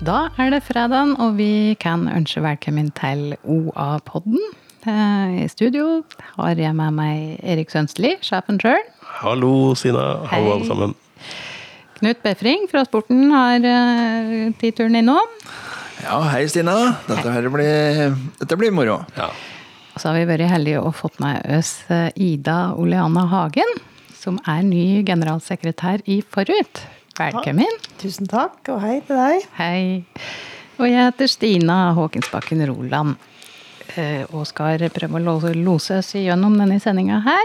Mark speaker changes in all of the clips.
Speaker 1: Da er det fredag, og vi kan ønske velkommen til OA-podden. Eh, I studio har jeg med meg Erik Sønstli, sjefen sjøl.
Speaker 2: Hallo, Sina. Hallo,
Speaker 1: Hei.
Speaker 2: alle sammen.
Speaker 1: Knut Befring fra Sporten har uh, tatt turen innom.
Speaker 3: Ja, hei Stina. Dette, her blir, dette blir moro.
Speaker 2: Ja.
Speaker 1: Og så har vi vært heldige og fått med oss eh, Ida Oleana Hagen, som er ny generalsekretær i Forut. Velkommen.
Speaker 4: Tusen takk, og hei til deg.
Speaker 1: Hei. Og jeg heter Stina Håkensbakken Roland. eh, Og skal prøve å lose oss gjennom denne sendinga her.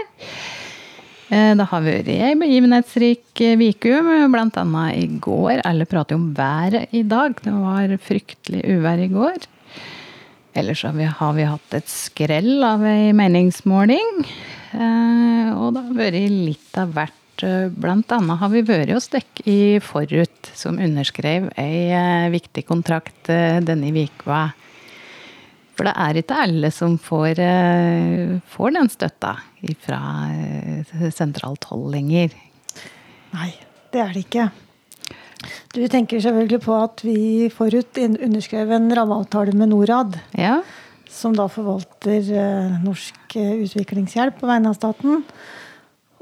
Speaker 1: Eh, Det har vært ei begivenhetsrik eh, uke, blant annet i går. Alle prater om været i dag. Det var fryktelig uvær i går. Ellers har vi, har vi hatt et skrell av ei meningsmåling. Eh, Og det har vært litt av hvert. Eh, annet har vi vært hos dere i Forut, som underskrev ei eh, viktig kontrakt eh, denne uka. For det er ikke alle som får, får den støtta fra sentralt hold lenger.
Speaker 4: Nei, det er det ikke. Du tenker selvfølgelig på at vi forut underskrev en rammeavtale med Norad,
Speaker 1: Ja.
Speaker 4: som da forvalter norsk utviklingshjelp på vegne av staten.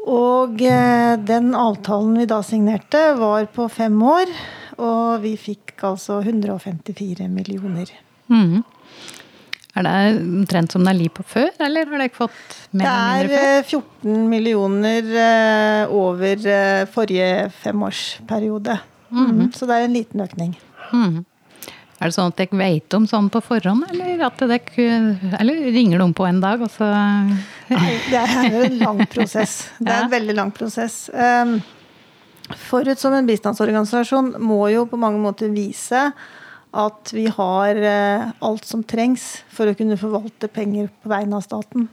Speaker 4: Og eh, den avtalen vi da signerte, var på fem år. Og vi fikk altså 154 millioner.
Speaker 1: Mm. Er det omtrent som det er liv på før, eller har dere fått mer
Speaker 4: Det
Speaker 1: eller
Speaker 4: er
Speaker 1: mindre før?
Speaker 4: eh, 14 millioner eh, over eh, forrige femårsperiode. Mm, så det er en liten økning.
Speaker 1: Mm. Er det sånn at dere vet om sånn på forhånd, eller, at dere, eller ringer de på en dag, og så
Speaker 4: det er en lang prosess. Det er en veldig lang prosess. Um, Forut som en bistandsorganisasjon må jo på mange måter vise at vi har eh, alt som trengs for å kunne forvalte penger på vegne av staten.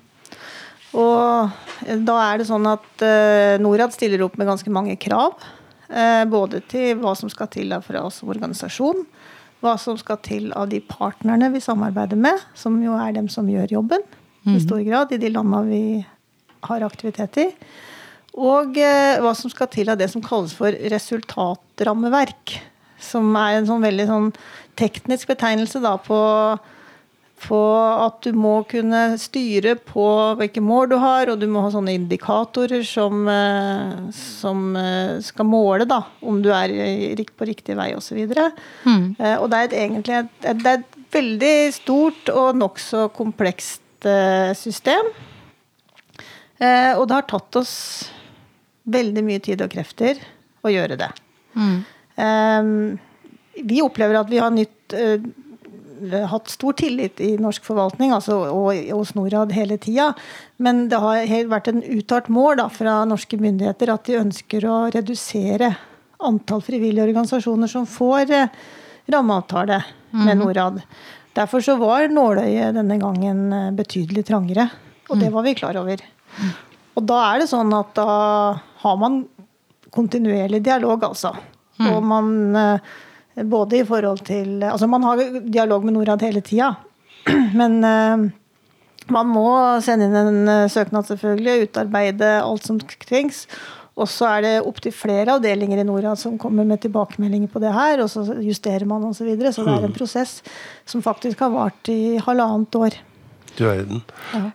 Speaker 4: Og eh, da er det sånn at eh, Norad stiller opp med ganske mange krav. Både til hva som skal til fra oss som organisasjon, hva som skal til av de partnerne vi samarbeider med, som jo er dem som gjør jobben i stor grad i de landa vi har aktivitet i. Og eh, hva som skal til av det som kalles for resultatrammeverk. Som er en sånn veldig sånn teknisk betegnelse da på, på at du må kunne styre på hvilke mål du har, og du må ha sånne indikatorer som, eh, som eh, skal måle da, om du er på riktig vei osv.
Speaker 1: Mm.
Speaker 4: Eh, Og det er et, egentlig et, det er et veldig stort og nokså komplekst eh, system. Eh, og det har tatt oss veldig mye tid og krefter å gjøre det. Mm. Vi opplever at vi har nytt, eh, hatt stor tillit i norsk forvaltning altså, og hos Norad hele tida. Men det har helt vært en uttalt mål da, fra norske myndigheter at de ønsker å redusere antall frivillige organisasjoner som får eh, rammeavtale med Norad. Derfor så var nåløyet denne gangen eh, betydelig trangere, og det var vi klar over. Og da er det sånn at da har man kontinuerlig dialog, altså. Og man eh, både i forhold til Altså man har dialog med Norad hele tida, men eh, man må sende inn en søknad, selvfølgelig, utarbeide alt som trengs. Og så er det opptil flere avdelinger i Norad som kommer med tilbakemeldinger på det her, og så justerer man osv. Så, videre. så det er en prosess som faktisk har vart i halvannet år.
Speaker 2: Du verden.
Speaker 4: Ja.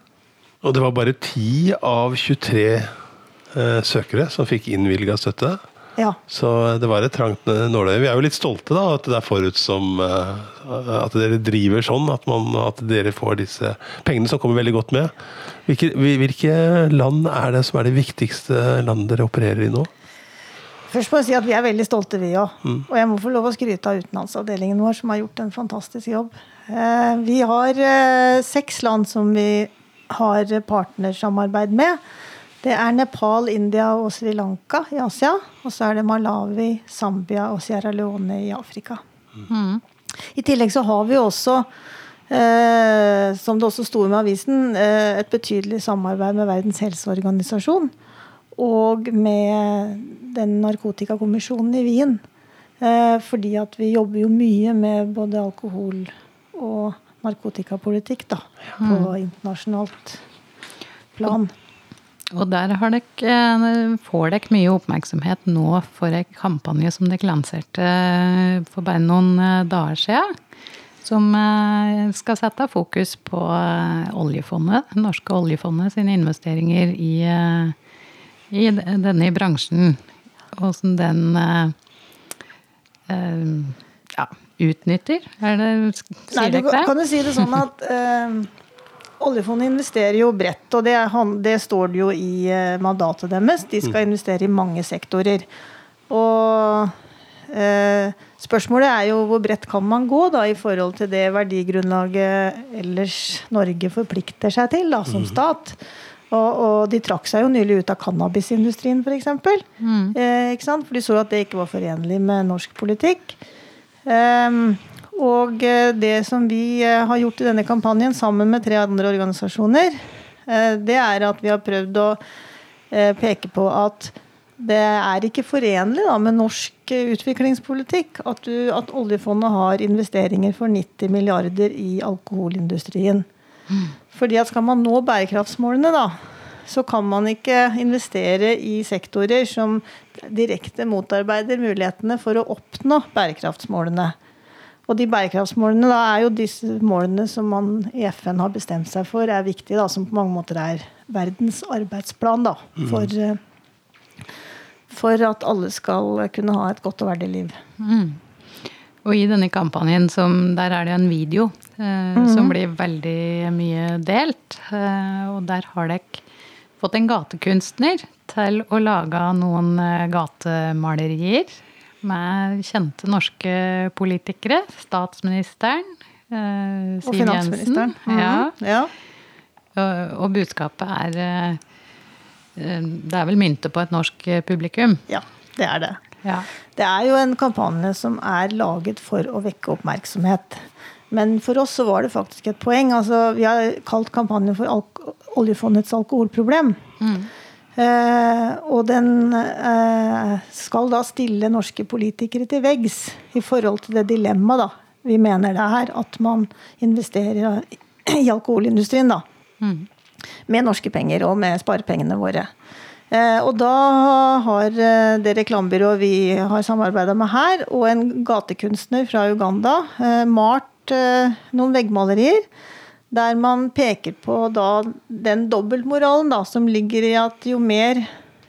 Speaker 2: Og det var bare 10 av 23 eh, søkere som fikk innvilga støtte.
Speaker 4: Ja.
Speaker 2: Så det var et trangt nåløye. Vi er jo litt stolte da, at det er forut som eh, At dere driver sånn, at, man, at dere får disse pengene som kommer veldig godt med. Hvilke, hvilke land er det som er det viktigste landet dere opererer i nå?
Speaker 4: Først må jeg si at vi er veldig stolte, vi òg. Og jeg må få lov å skryte av utenlandsavdelingen vår, som har gjort en fantastisk jobb. Eh, Vi har eh, seks land som vi har partnersamarbeid med. Det er Nepal, India og Sri Lanka i Asia. Og så er det Malawi, Zambia og Sierra Leone i Afrika. I tillegg så har vi også, eh, som det også sto med avisen, eh, et betydelig samarbeid med Verdens helseorganisasjon og med den narkotikakommisjonen i Wien. Eh, fordi at vi jobber jo mye med både alkohol og narkotikapolitikk da, på internasjonalt plan.
Speaker 1: Og der har dere, eh, får dere mye oppmerksomhet nå for en kampanje som dere lanserte for bare noen eh, dager siden. Som eh, skal sette fokus på oljefondet, det norske oljefondet sine investeringer i, i denne bransjen. Åssen den ja, utnytter? Er det,
Speaker 4: sier dere det? Kan du si det sånn at Oljefondet investerer jo bredt, og det, det, står det jo i eh, mandatet deres. De skal mm. investere i mange sektorer. Og eh, spørsmålet er jo hvor bredt kan man gå da, i forhold til det verdigrunnlaget ellers Norge forplikter seg til da, som mm. stat. Og, og, de trakk seg jo nylig ut av cannabisindustrien, f.eks. For, mm. eh, for de så at det ikke var forenlig med norsk politikk. Um, og eh, det som vi eh, har gjort i denne kampanjen sammen med tre andre organisasjoner, eh, det er at vi har prøvd å peke på at det er ikke forenlig da, med norsk utviklingspolitikk at, du, at, oljefondet har investeringer for 90 milliarder i alkoholindustrien. Fordi at skal man nå bærekraftsmålene, da, så kan man ikke investere i sektorer som direkte motarbeider mulighetene for å oppnå bærekraftsmålene. Og de bærekraftsmålene da, er jo disse målene som man i FN har bestemt seg for er viktige, da, som på mange måter er verdens arbeidsplan da, mm. for, mm. for at alle skal kunne ha et godt og verdig liv. Mm.
Speaker 1: Og i denne kampanjen, som, der er det en video eh, mm. som blir veldig mye delt. Eh, og der har dere fått en gatekunstner til å lage noen eh, gatemalerier med kjente norske politikere. Statsministeren.
Speaker 4: Eh, Siv og finansministeren.
Speaker 1: Mm -hmm. ja. ja. Og, og, budskapet er eh, Det er vel myntet på et norsk publikum?
Speaker 4: Ja, det er det. Ja. Det er jo en kampanje som er laget for å vekke oppmerksomhet. Men for oss så var det faktisk et poeng. Altså, vi har kalt kampanjen for Al oljefondets alkoholproblem. Mm. Eh, og den eh, skal da stille norske politikere til veggs i forhold til det dilemmaet vi mener det er at man investerer i alkoholindustrien. da. Mm. Med norske penger og med sparepengene våre. Eh, og da har det reklamebyrået vi har samarbeida med her, og en gatekunstner fra Uganda malt noen veggmalerier der man peker på da den dobbeltmoralen da, som ligger i at jo mer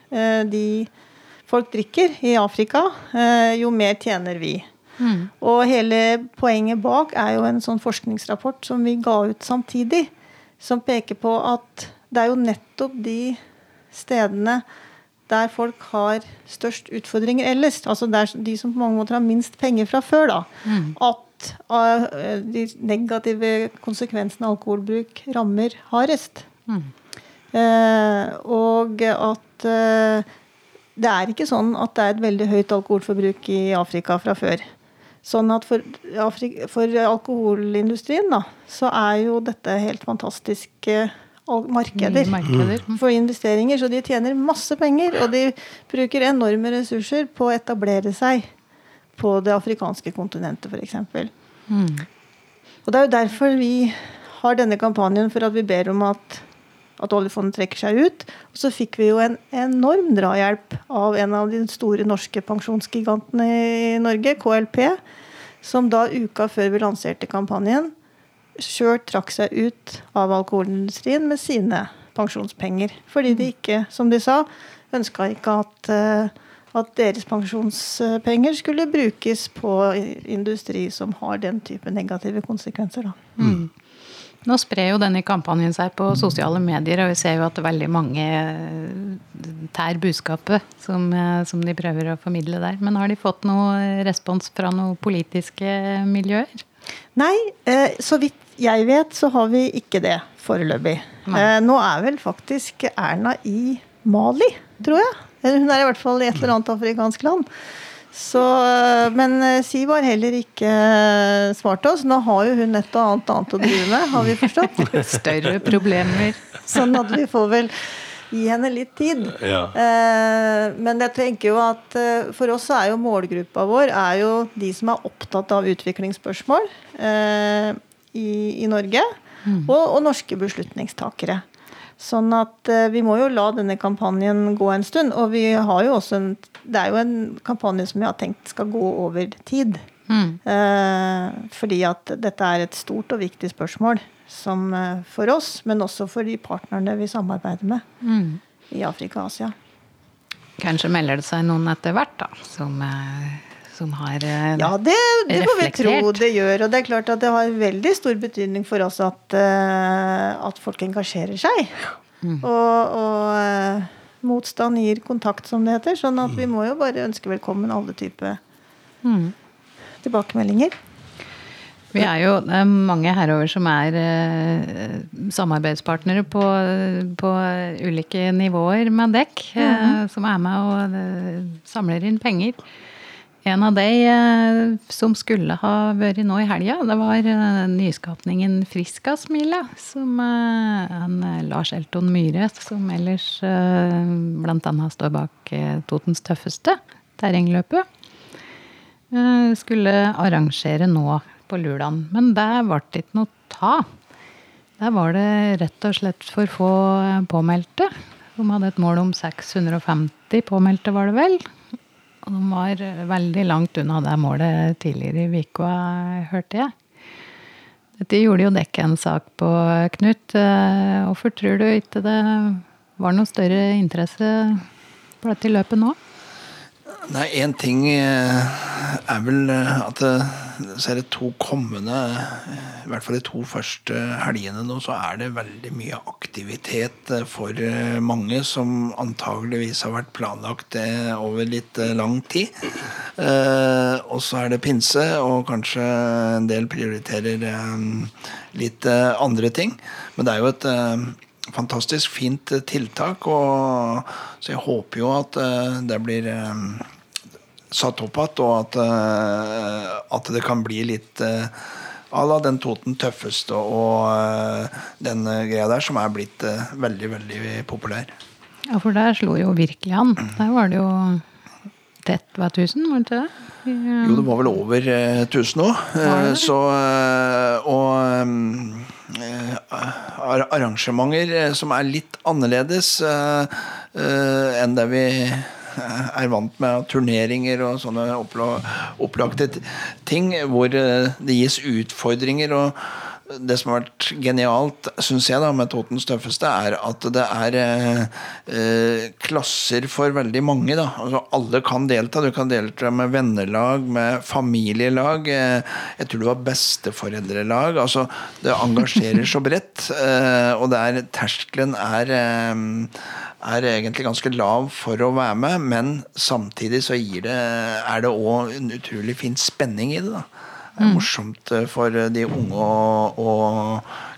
Speaker 4: eh, de folk drikker i Afrika, eh, jo mer tjener vi. Mm. Og hele poenget bak er jo en sånn forskningsrapport som vi ga ut samtidig, som peker på at det er jo nettopp de stedene der folk har størst utfordringer ellers, altså der de som på mange måter har minst penger fra før, da, mm. at av eh, de negative konsekvensene alkoholbruk rammer hardest. Mm. Eh, og at eh, det er ikke sånn at det er et veldig høyt alkoholforbruk i Afrika fra før. Sånn at for, Afrika, for alkoholindustrien da, så er jo dette helt fantastiske markeder, markeder, mm. for investeringer. Så de tjener masse penger, og de bruker enorme ressurser på å etablere seg på det afrikanske kontinentet, f.eks. Mm. Og det er jo derfor vi har denne kampanjen, for at vi ber om at, at oljefondet trekker seg ut. Og så fikk vi jo en enorm drahjelp av en av de store norske pensjonsgigantene i Norge, KLP, som da uka før vi lanserte kampanjen, sjøl trakk seg ut av alkoholindustrien med sine pensjonspenger. Fordi de ikke, som de sa, ønska ikke at uh, at deres pensjonspenger skulle brukes på industri som har den type negative konsekvenser. Mm.
Speaker 1: Nå sprer jo denne kampanjen seg på sosiale medier, og vi ser jo at veldig mange tær budskapet som, som, de prøver å formidle der. Men har de fått noe respons fra noen politiske miljøer?
Speaker 4: Nei, eh, så vidt jeg vet så har vi ikke det foreløpig. Nei. nå er vel faktisk Erna i Mali, tror jeg. Hun er i hvert fall i et eller annet afrikansk land. Så, men eh, Siv har heller ikke eh, svart oss. Nå har jo hun et og annet annet å drive med, har vi forstått.
Speaker 1: Større problemer.
Speaker 4: Sånn at vi får vel gi henne litt tid. Ja. Eh, men jeg tenker jo at for oss er jo målgruppa vår er jo de som er opptatt av utviklingsspørsmål i, i Norge. Mm. Og, og norske beslutningstakere. Sånn at eh, vi må jo la denne kampanjen gå en stund. Og vi har jo også en Det er jo en kampanje som vi har tenkt skal gå over tid.
Speaker 1: Mm.
Speaker 4: Eh, fordi at dette er et stort og viktig spørsmål som, eh, for oss, men også for de partnerne vi samarbeider med
Speaker 1: Mm.
Speaker 4: i Afrika og Asia.
Speaker 1: Kanskje melder det seg noen etter hvert, da, som, som har reflektert?
Speaker 4: Ja, det, det må vi tro det gjør. Og det er klart at det har veldig stor betydning for oss at, eh, at folk engasjerer seg.
Speaker 1: Mm.
Speaker 4: Og, og eh, motstand gir kontakt, som det heter. Sånn at vi må jo bare ønske velkommen alle typer
Speaker 1: Mm.
Speaker 4: tilbakemeldinger.
Speaker 1: Vi er jo mange herover som er eh, samarbeidspartnere på, på ulike nivåer med dekk. eh, som er med og eh, samler inn penger. En av de eh, som skulle ha vært nå i helga, det var nyskapningen 'Friska smila', Som eh, en eh, Lars Elton Myhre, som ellers bl.a. står bak eh, Totens tøffeste terrengløpet eh, skulle arrangere nå på Lulan. Men der ble det ikke noe ta. Der var det rett og slett for få eh, påmeldte. De hadde et mål om 650 påmeldte, var det vel. Og de var eh, veldig langt unna det målet tidligere i uka, hørte jeg. Dette gjorde jo Dekke en sak på, Knut. Eh, Hvorfor tror du ikke det var noe større interesse på dette løpet nå?
Speaker 3: Nei, én ting eh, er vel eh, at det, så er det to kommende eh, I hvert fall de to første helgene nå, så er det veldig mye aktivitet eh, for eh, mange som antageligvis har vært planlagt eh, over litt eh, lang tid. Eh, og så er det pinse, og kanskje en del prioriterer eh, litt eh, andre ting. Men det er jo et eh, fantastisk fint eh, tiltak, og, så jeg håper jo at eh, det blir eh, satt opp igjen, og at, at det kan bli litt eh, à la den Toten tøffeste og eh, den eh, greia der, som er blitt veldig, veldig populær.
Speaker 1: Ja, for der slo jo virkelig an. Der var det jo tett hver tusen, var det ikke det?
Speaker 3: Jo, det var vel over eh, 1000 nå. Eh, så eh, Og eh, arrangementer som er litt annerledes enn det vi er vant med turneringer og sånne opplagte ting, hvor eh, det gis utfordringer. og det som har vært genialt, syns jeg, da, med Totens tøffeste, er at det er eh, eh, klasser for veldig mange. Da. Altså, alle kan delta. Du kan delta med vennelag, med familielag. Eh, jeg tror det var besteforeldrelag. Altså, det engasjerer så bredt. Eh, og der terskelen er eh, er egentlig ganske lav for å være med, men samtidig så gir det, er det òg en utrolig fin spenning i det. da. Det er morsomt eh, for de unge å, å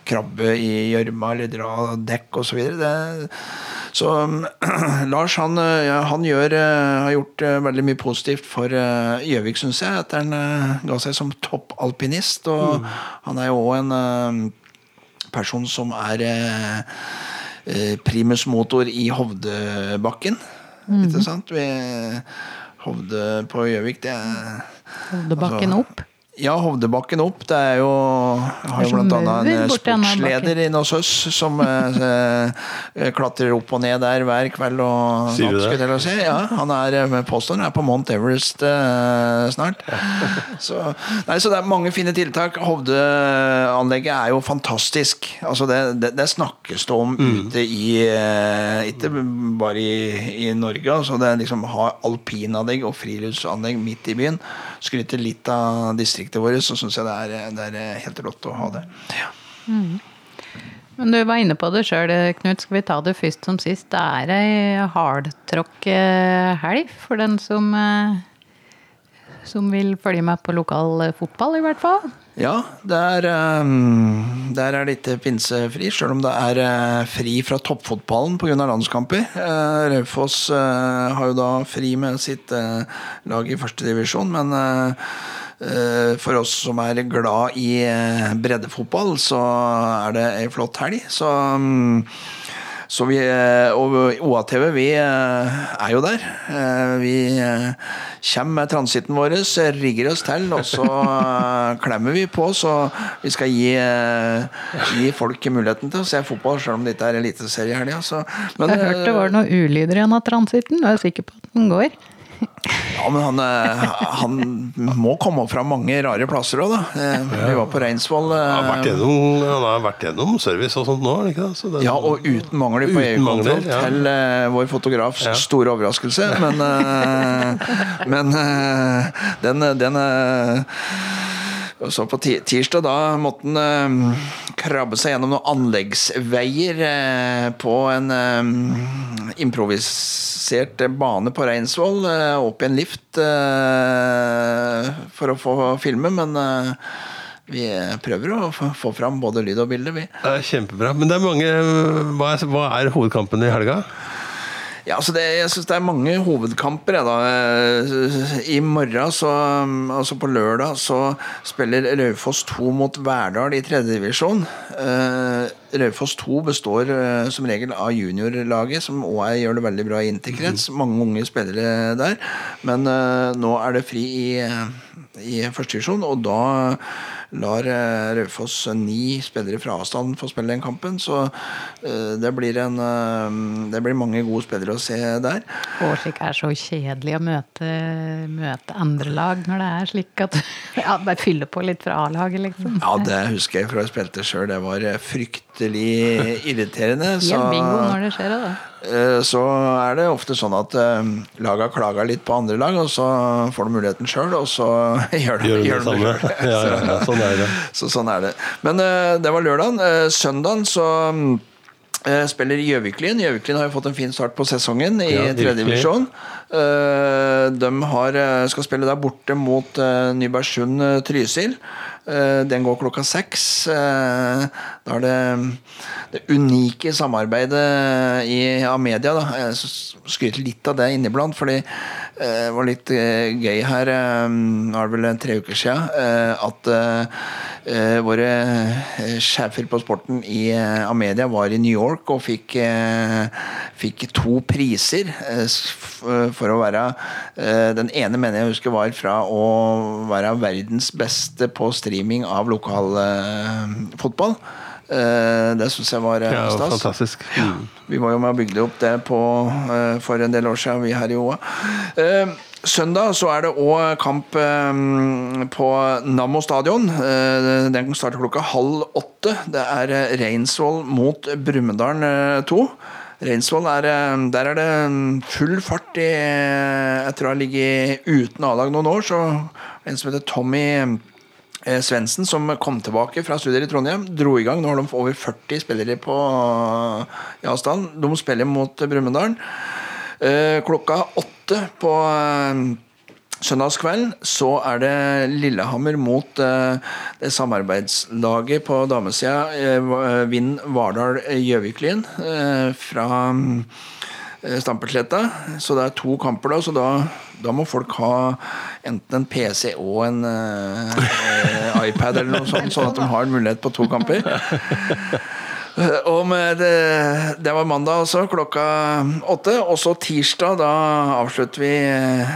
Speaker 3: krabbe i gjørma eller dra dekk osv. Så, så Lars han, eh, han gjør, eh, har gjort eh, veldig mye positivt for eh, Gjøvik, syns jeg. Etter han eh, ga seg som toppalpinist. Og han er jo òg en eh, person som er eh, eh, primus motor i Hovdebakken. Ikke sant? Vi, Hovde på Gjøvik, det er
Speaker 1: Hovdebakken
Speaker 3: altså,
Speaker 1: opp.
Speaker 3: Ja, Hovdebakken opp. Det er jo Jeg har jo bl.a. annet en sportsleder inne hos oss som eh, eh, klatrer opp og ned der hver kveld og
Speaker 2: Sier du det?
Speaker 3: si. Ja, han er eh, påstår han er på Mount Everest eh, snart. Så, nei, så det er mange fine tiltak. Hovdeanlegget er jo fantastisk. Altså det, det, det snakkes det om ute i eh, Ikke bare i, i Norge. Altså det er liksom ha alpinanlegg og friluftsanlegg midt i byen. Skryter litt av distriktet vårt, så syns jeg det er, det er helt rått å ha det. Ja.
Speaker 1: Men du var inne på det sjøl, Knut. Skal vi ta det først som sist? Det er ei hardtråkk-helg for den som, eh, som vil følge med på lokal eh, fotball, i hvert fall.
Speaker 3: Ja, der, der er det ikke pinsefri, sjøl om det er eh, fri fra toppfotballen pga. landskamper. Eh, Raufoss eh, har jo da fri med sitt eh, lag i førstedivisjon, men eh, eh, for oss som er glad i eh, breddefotball, så er det ei flott helg. Så mm, Så vi, eh, og OATV, vi eh, er jo der. Eh, Vi eh, kommer med transitten vår, rigger oss til, og så eh, klemmer vi på. Så vi skal gi, eh, gi folk muligheten til å se fotball, selv om det ikke er eliteserie i helga. Men,
Speaker 1: Jeg hørte det var noen ulyder igjen av transitten. Jeg er sikker på at den går.
Speaker 3: Ja, men han, eh, han må komme opp fra mange rare plasser òg, da. Eh, Vi var på Reinsvoll. eh,
Speaker 2: Han har vært gjennom, har vært gjennom service og sånt nå, ikke det? Så det
Speaker 3: Ja, og uten mangler på EU-kontroll
Speaker 2: ja.
Speaker 3: til eh, vår fotografs
Speaker 2: Ja.
Speaker 3: store overraskelse. Men, eh, men eh, den, den eh, så på tirsdag da måtte han eh, krabbe seg gjennom noen anleggsveier eh, på en eh, improvisert bane på Reinsvoll. eh, opp i en lift eh, for å få filme, men eh, vi prøver å få fram både lyd og bilde, vi.
Speaker 2: Det er kjempebra. Men det er mange Hva er, hva er hovedkampen i helga?
Speaker 3: Ja, altså det, jeg syns det er mange hovedkamper. Jeg, da. I morgen, så, altså på lørdag, så spiller Raufoss 2 mot Verdal i tredjedivisjon. Uh, Raufoss 2 består eh, som regel av juniorlaget, som òg gjør det veldig bra i interkrets. Mange unge spillere der. Men eh, nå er det fri i, i førstedivisjon, og da lar uh, Raufoss ni spillere fra avstand få spille den kampen. Så eh, det, blir en, eh, det blir mange gode spillere å se der.
Speaker 1: Årsik er så kjedelig å møte, møte andre lag når det er slik at Ja, bare fylle på litt fra A-laget, liksom.
Speaker 3: Ja, det husker jeg fra jeg spilte sjøl. Det var eh, fryktelig irriterende. Så,
Speaker 1: når det skjer,
Speaker 3: eh, så er det ofte sånn at uh, laga klager litt på andre lag, og så får de muligheten sjøl, og så gjør de,
Speaker 2: Gjør de
Speaker 3: gjør
Speaker 2: det
Speaker 3: de
Speaker 2: samme?
Speaker 3: selv.
Speaker 2: Ja, ja, ja, sånn er det.
Speaker 3: Så sånn er det. Men eh, det var lørdagen. Søndagen så eh, spiller Gjøviklyn. Gjøviklyn har jo fått en fin start på sesongen i
Speaker 2: Ja,
Speaker 3: tredje divisjon. Eh, de har, eh, skal spille der borte mot uh, Eh, den går klokka seks. Eh, da er det det unike samarbeidet i, av media. Da. Jeg skryter litt av det inniblant, fordi eh, det var litt gøy her Nå er det vel tre uker siden at våre sjefer på sporten i Amedia var i New York og fikk, fikk to priser for å være Den ene mener jeg husker var fra å være verdens beste på streaming av lokal Uh, fotball. Eh, det syns jeg var eh,
Speaker 2: Ja,
Speaker 3: stas.
Speaker 2: fantastisk. Mm.
Speaker 3: Vi var jo med og bygde opp det på, eh, for en del år siden, vi her i OA. Eh, søndag så er det òg kamp eh, på Nammo stadion. Eh, den starter klokka halv åtte. Det er eh, Reinsvoll mot Brumunddal eh, 2. Reinsvoll er, eh, der er det full fart i, etter å ha ligget uten A-lag noen år. Så en som heter Tommy eh, Svendsen, som kom tilbake fra studier i Trondheim, dro i gang. Nå har de over 40 spillere på i avstand. De spiller mot Brumunddal. Eh, klokka åtte på eh, søndagskvelden så er det Lillehammer mot eh, det samarbeidslaget på damesida, eh, Vind Vardal Gjøviklyn, eh, fra eh, Stampesletta. Så det er to kamper, da. Så da, da må folk ha enten en PC og en eh, iPad eller noe sånt, sånn at de har mulighet på to kamper. Eh, det, det var mandag også, klokka åtte. Og så tirsdag, da avslutter vi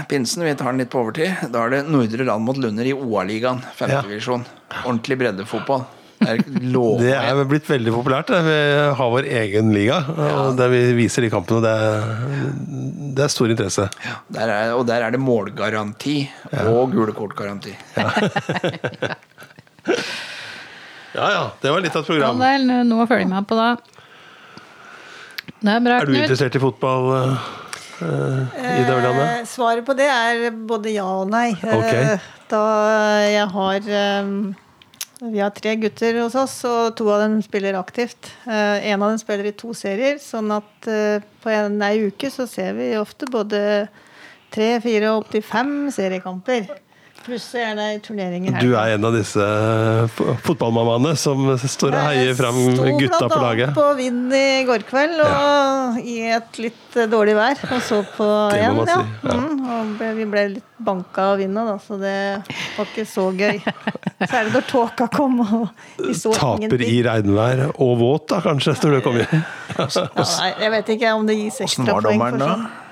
Speaker 3: pinsen. Vi tar den litt på overtid. Da er det Nordre Land mot Lunder i OA-ligaen.
Speaker 2: Ja.
Speaker 3: Femtedivisjon. Ordentlig breddefotball. Det er
Speaker 2: er blitt veldig populært. det. Vi har vår egen liga, og der vi viser de kampene. Det er, det er stor interesse.
Speaker 3: Der er, og der er det målgaranti og gule kort-garanti.
Speaker 2: Ja ja, det var litt av et
Speaker 1: Ja,
Speaker 2: program.
Speaker 1: det er noe å følge med på da. Det er bra,
Speaker 2: Er du interessert i fotball, Ida Ørlande?
Speaker 4: Eh, Svaret på det er både ja og nei.
Speaker 2: Okay.
Speaker 4: Da jeg har eh, Vi har tre gutter hos oss, og to av dem spiller aktivt. Eh, En av dem spiller i to serier, sånn at eh, på en ei uke så ser vi ofte både tre, fire og opptil fem seriekamper. Pluss er i turneringer
Speaker 2: Du er en av disse eh, fotballmammaene som står og heier fram gutta på laget.
Speaker 4: Jeg sto blant annet på Vind i går kveld, og i et litt eh, dårlig vær. Og så på
Speaker 2: én.
Speaker 4: ja.
Speaker 2: si, ja.
Speaker 4: Mm, og ble, vi ble litt banka av vinden, da, så det var ikke så gøy. Særlig når tåka kom, og vi så
Speaker 2: Taper
Speaker 4: ingenting.
Speaker 2: i regnvær og våt, da, kanskje, når det kommer.
Speaker 4: Ja, nei, jeg vet ikke om det gis
Speaker 3: Åssen
Speaker 4: ekstra
Speaker 3: var dommeren
Speaker 4: for
Speaker 3: da?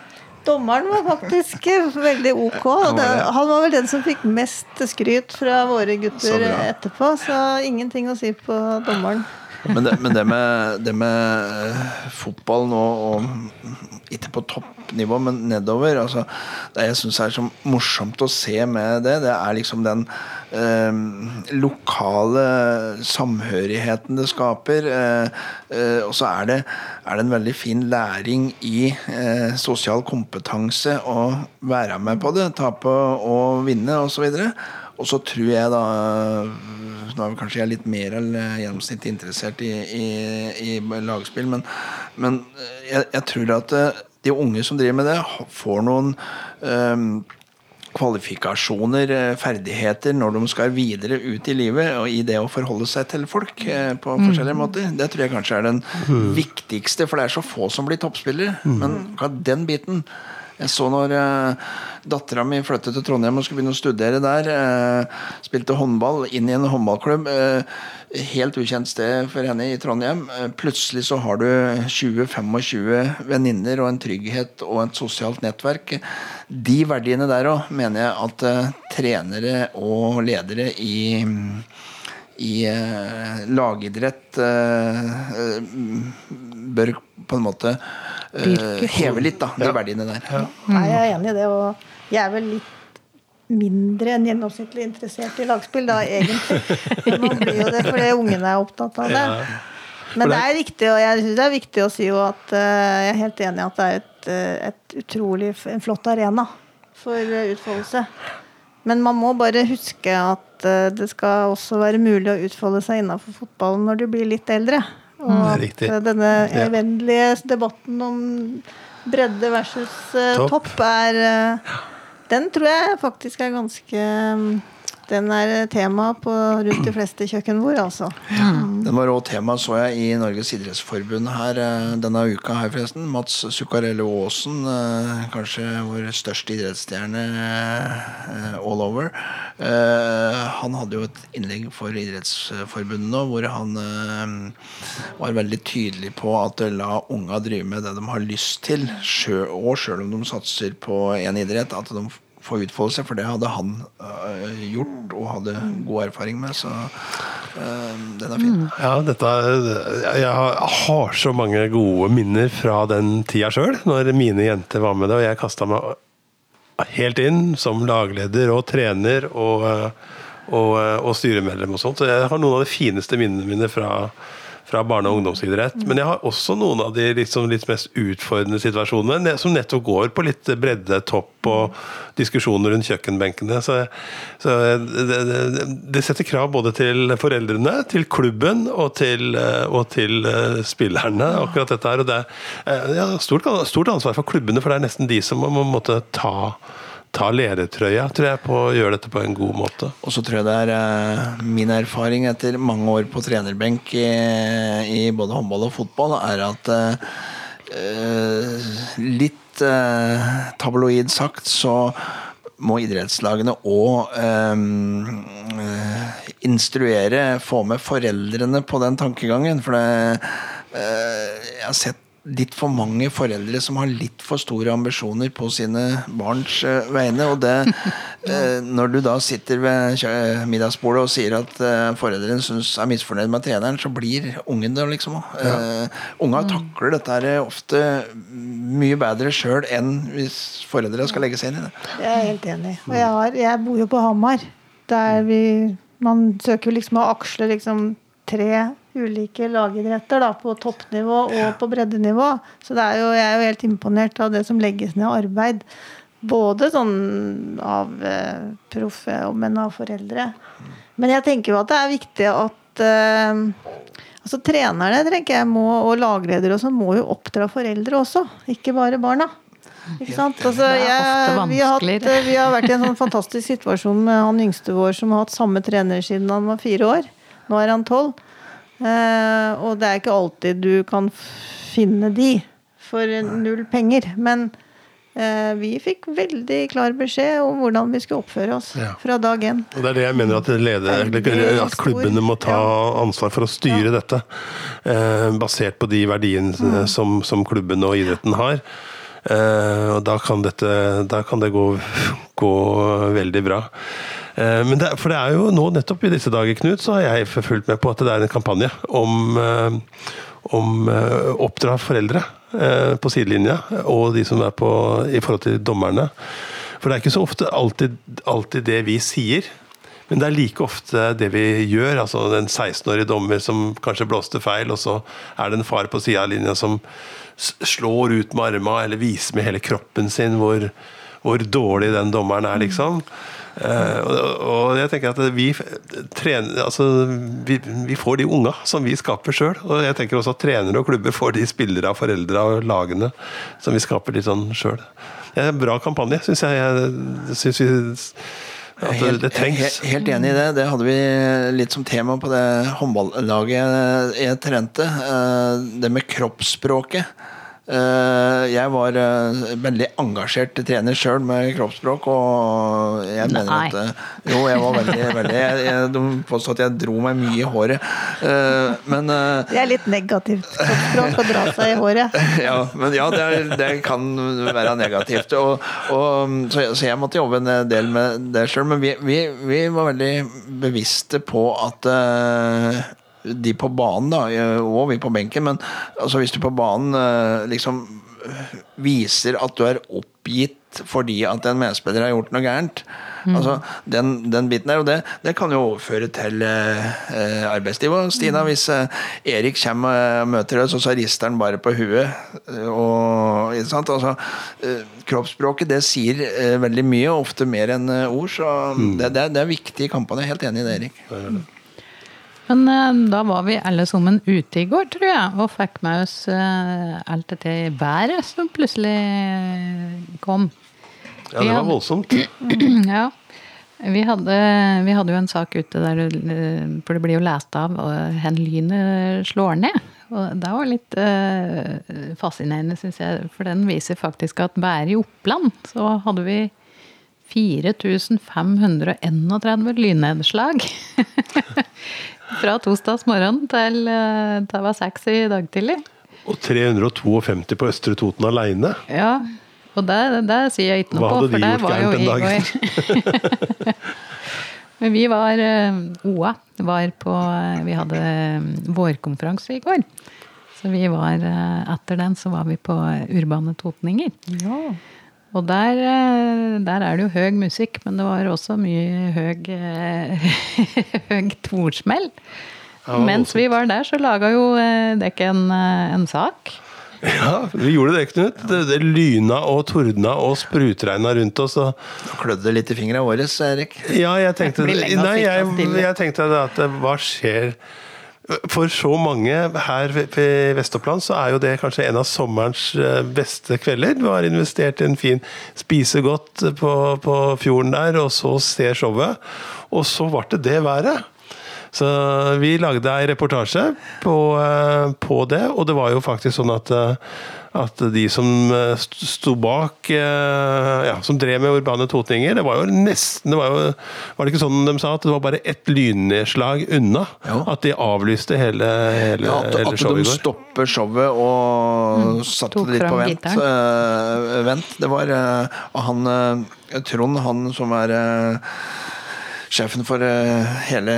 Speaker 4: Dommeren var faktisk veldig ok. og Det, han var vel den som fikk mest skryt fra våre gutter
Speaker 3: så
Speaker 4: etterpå, så ingenting å si på dommeren.
Speaker 3: Men det, men det med, det med eh, fotball nå, og ikke på toppnivå, men nedover altså, Det jeg syns er så morsomt å se med det, det er liksom den eh, lokale samhørigheten det skaper. Eh, eh, og så er det, er det en veldig fin læring i eh, sosial kompetanse å være med på det. Tape og vinne osv. Og så tror jeg da Nå er kanskje jeg litt mer enn gjennomsnittlig interessert i, i, i lagspill, men, men jeg, jeg tror at eh, de unge som driver med det, får noen um, kvalifikasjoner, eh, ferdigheter, når de skal videre ut i livet, og i det å forholde seg til folk eh, på forskjellige måter. Det tror jeg kanskje er den viktigste, for det er så få som blir toppspillere. Men den biten jeg så når uh, dattera mi flyttet til Trondheim og skulle begynne å studere der. eh, spilte håndball inn i en håndballklubb. eh, helt ukjent sted for henne i Trondheim. Eh, plutselig så har du 20-25 venninner og en trygghet og et sosialt nettverk. De verdiene der òg mener jeg at eh, trenere og ledere i i eh, lagidrett eh, eh, bør på en måte
Speaker 1: uh,
Speaker 3: heve litt, da, de verdiene der.
Speaker 4: Nei, jeg er enig i det, og jeg er vel litt mindre enn gjennomsnittlig interessert i lagspill, da, egentlig. Man blir jo det fordi ungene er opptatt av det. Men det er viktig, og jeg syns det er viktig å si jo at uh, jeg er helt enig i at det er et, eh, et utrolig en flott arena for utfoldelse. Men man må bare huske at det skal også være mulig å utfolde seg innenfor fotballen når du blir litt eldre. Og
Speaker 2: er
Speaker 4: at eh, denne evinnelige debatten om bredde versus uh,
Speaker 2: Topp.
Speaker 4: topp. er uh, Den tror jeg faktisk er ganske mm, Den er tema på rundt de fleste kjøkkenbord, altså.
Speaker 3: Den var også tema, så jeg, i Norges idrettsforbund her eh, denne uka her, forresten. Mats Zuccarello Aasen, eh, kanskje vår største idrettsstjerne eh, all over. Eh, Han hadde jo et innlegg for Idrettsforbundet nå, hvor han var veldig tydelig på at la unga drive med det de har lyst til, og sjøl om de satser på én idrett. at de får utfolde seg, for det hadde han uh, gjort og hadde god erfaring med. Så uh, den er fin.
Speaker 2: Ja, dette Jeg har, har så mange gode minner fra den tida sjøl, når mine jenter var med det, og jeg kasta meg helt inn som lagleder og trener og, og, og styremedlem og sånt. Så jeg har noen av de fineste minnene mine fra, fra barne- og ungdomsidrett. Men jeg har også noen av de liksom litt mest utfordrende situasjonene, som nettopp går på litt bredde, topp og diskusjoner rundt kjøkkenbenkene. Så, så det, det, det setter krav både til foreldrene, til klubben og til, eh, og til eh, spillerne, akkurat dette her. Og det er eh, ja, stort, stort ansvar for klubbene, for det er nesten de som må, må måtte ta Ta ledertrøya, tror jeg, på å gjøre dette på en god måte.
Speaker 3: Og så tror jeg det er eh, min erfaring etter mange år på trenerbenk i, i både håndball og fotball, er at eh, eh, litt eh, tabloid sagt så må idrettslagene òg instruere, få med foreldrene på den tankegangen. For det, eh, jeg har sett litt for mange foreldre som har litt for store ambisjoner på sine barns eh, vegne. Og det, eh, når du da sitter ved middagsbordet og sier at eh, foreldrene synes er misfornøyd med treneren, så blir ungen det liksom. Eh, unga takler dette her ofte mye bedre sjøl enn hvis foreldrene skal legge seg inn i det.
Speaker 4: Jeg er helt enig. Og jeg, har, jeg bor jo på Hamar. Der vi Man søker jo liksom å aksle liksom tre ulike lagidretter da, på toppnivå og på breddenivå. Så det er jo, jeg er jo helt imponert av det som legges ned av arbeid. Både sånn av eh, proffe, men av foreldre. Men jeg tenker jo at det er viktig at eh, altså Trenerne tenker jeg må, og lagledere og sånn må jo oppdra foreldre også, ikke bare barna. Ikke sant? Altså, jeg, vi, har hatt, vi har vært i en sånn fantastisk situasjon med han yngste vår som har hatt samme trener siden han var fire år. Nå er han tolv. Eh, og det er ikke alltid du kan finne de for null penger. Men eh, vi fikk veldig klar beskjed om hvordan vi skulle oppføre oss
Speaker 2: Ja.
Speaker 4: fra dag én.
Speaker 2: Og Det er det jeg mener at, leder, at klubbene må ta ansvar for å styre dette. Eh, basert på de verdiene
Speaker 4: Mm.
Speaker 2: som, som klubbene og idretten har. Eh, og da kan, dette, da kan det gå, gå veldig bra. Eh, men det, for det er jo nå nettopp i disse dager, Knut, så har jeg fulgt med på at det er en kampanje om, eh, om eh, oppdra foreldre på sidelinja, og de som er på i forhold til dommerne. For det er ikke så ofte alltid, alltid det vi sier. Men det er like ofte det vi gjør. altså En 16-årig dommer som kanskje blåste feil, og så er det en far på sida av linja som slår ut med armene eller viser med hele kroppen sin hvor, hvor dårlig den dommeren er, liksom. Eh, og, jeg tenker at vi trener altså vi, vi får de unga som vi skaper sjøl. Og jeg tenker også at trenere og klubber får de spillere, foreldre og lagene som vi skaper litt sånn sjøl. Det er en bra kampanje, syns jeg. jeg synes vi at det, det trengs.
Speaker 3: He- Helt enig i det. Det hadde vi litt som tema på det håndballaget jeg trente. Eh, Det med kroppsspråket. Eh, Jeg var eh, veldig engasjert trener sjøl med kroppsspråk, og jeg mener
Speaker 1: Nei.
Speaker 3: at eh, Jo, jeg var veldig, veldig jeg, jeg, De påstod at jeg dro meg mye i håret. Eh, Men
Speaker 4: Det er litt negativt kroppsspråk å dra seg i håret.
Speaker 3: ja, men ja, det, er, det kan være negativt. Og, og, så, jeg- så jeg måtte jobbe en del med det sjøl. Men vi, vi, vi var veldig bevisste på at de på banen, da, og vi på benken, men altså, hvis du på banen eh, liksom viser at du er oppgitt fordi at en medspiller har gjort noe gærent. Altså, den, den biten der, og det, det kan jo overføre til eh, eh, arbeidslivet. Og Stina, hvis eh, Erik kommer og møter deg, så, så rister han bare på huet. eh, Og, ikke sant? Altså, eh, kroppsspråket det sier eh, veldig mye, og ofte mer enn eh, ord. Så det, det, er, det er viktig i kampene. Jeg er helt enig i det, Erik.
Speaker 1: Men eh, da var vi alle sammen ute i går, tror jeg, og fikk med oss eh, alt dette været som plutselig kom.
Speaker 2: Ja, det var voldsomt.
Speaker 1: ja. Vi hadde, vi hadde jo en sak ute der eh, For det blir jo lest av hvor lynet slår ned. Og det var litt eh, fascinerende, syns jeg. For den viser faktisk at bare i Oppland så hadde vi 4531 lynnedslag. Fra torsdags morgen til eh, det var seks i dag tidlig.
Speaker 2: Og 352 på Østre Toten aleine.
Speaker 1: Ja, og det, det sier jeg ikke noe på, for det
Speaker 2: gjort
Speaker 1: var jo
Speaker 2: gærent
Speaker 1: i
Speaker 2: den
Speaker 1: går. Men vi var eh, OA var på eh, Vi hadde eh, vårkonferanse i går. Så vi var eh, Etter den så var vi på Urbane Totninger. Og der, eh, der er det jo høy musikk, men det var også mye høy, eh, høy tordsmell.
Speaker 2: Ja,
Speaker 1: Mens vi var der, så laga jo eh, dere en, en sak.
Speaker 2: Ja, vi gjorde det, Knut. Det, det lyna og tordna og sprutregna rundt oss. Og,
Speaker 3: Nå klødde det litt i fingra våre, Erik.
Speaker 2: ja, jeg tenkte, nei, jeg, jeg tenkte at hva skjer For så mange her i Vestoppland så er jo det kanskje en av sommerens eh, beste kvelder. Du har investert i en fin spise godt på, på fjorden der, og så ser showet. Og så ble det det været. Så vi lagde ei reportasje på, eh, på det, og det var jo faktisk sånn at eh, at de som eh, sto bak, eh, ja, som drev med Urbane Totninger, det var jo nesten det var, jo, var det ikke sånn de sa, at det var bare ett lynnedslag unna
Speaker 3: Ja.
Speaker 2: at de avlyste hele, hele,
Speaker 3: Ja, at,
Speaker 2: hele showet
Speaker 3: de
Speaker 2: i går?
Speaker 3: stopper showet og satte det litt på vent. eh, vent. Det var uh, han uh, Trond, han som er eh, sjefen for eh, hele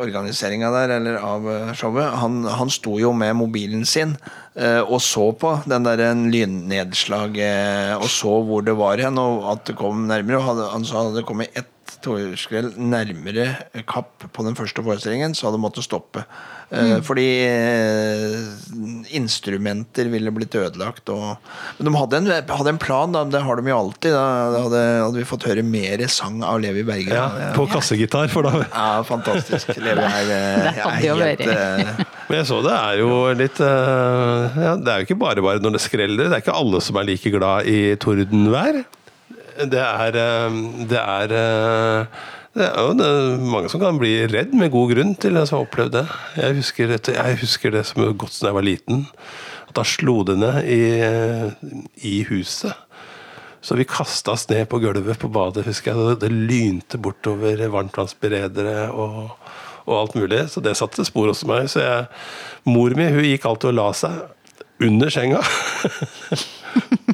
Speaker 3: organiseringa der, eller av eh, showet, han, han sto jo med mobilen sin eh, og så på den der en lynnedslag, eh, og så hvor det var hen, og at det kom nærmere. Han sa det kom ett torskrell nærmere kapp på den første forestillingen, så hadde måttet stoppe. Mm. Fordi eh, instrumenter ville blitt ødelagt. Og, men de hadde en, hadde en plan, da. det har de jo alltid. Da, hadde, hadde vi fått høre mer sang av Levi Berger.
Speaker 2: Ja, på kassegitar, for da
Speaker 3: Ja, fantastisk. Levi er, eh, er helt eh,
Speaker 2: Men jeg så det er jo litt eh, ja, Det er jo ikke bare bare når det skreller. Det er ikke alle som er like glad i tordenvær. Det er eh, Det er eh, det er jo det mange som kan bli redd med god grunn til det som har opplevd det. Jeg husker, jeg husker det som godt da jeg var liten. At Da slo det ned i, i huset. Så vi kasta oss ned på gulvet på badet, husker jeg. Det lynte bortover varmtvannsberedere og, og alt mulig. Så det satte spor hos meg. Så jeg, mor mi hun gikk alltid og la seg under senga.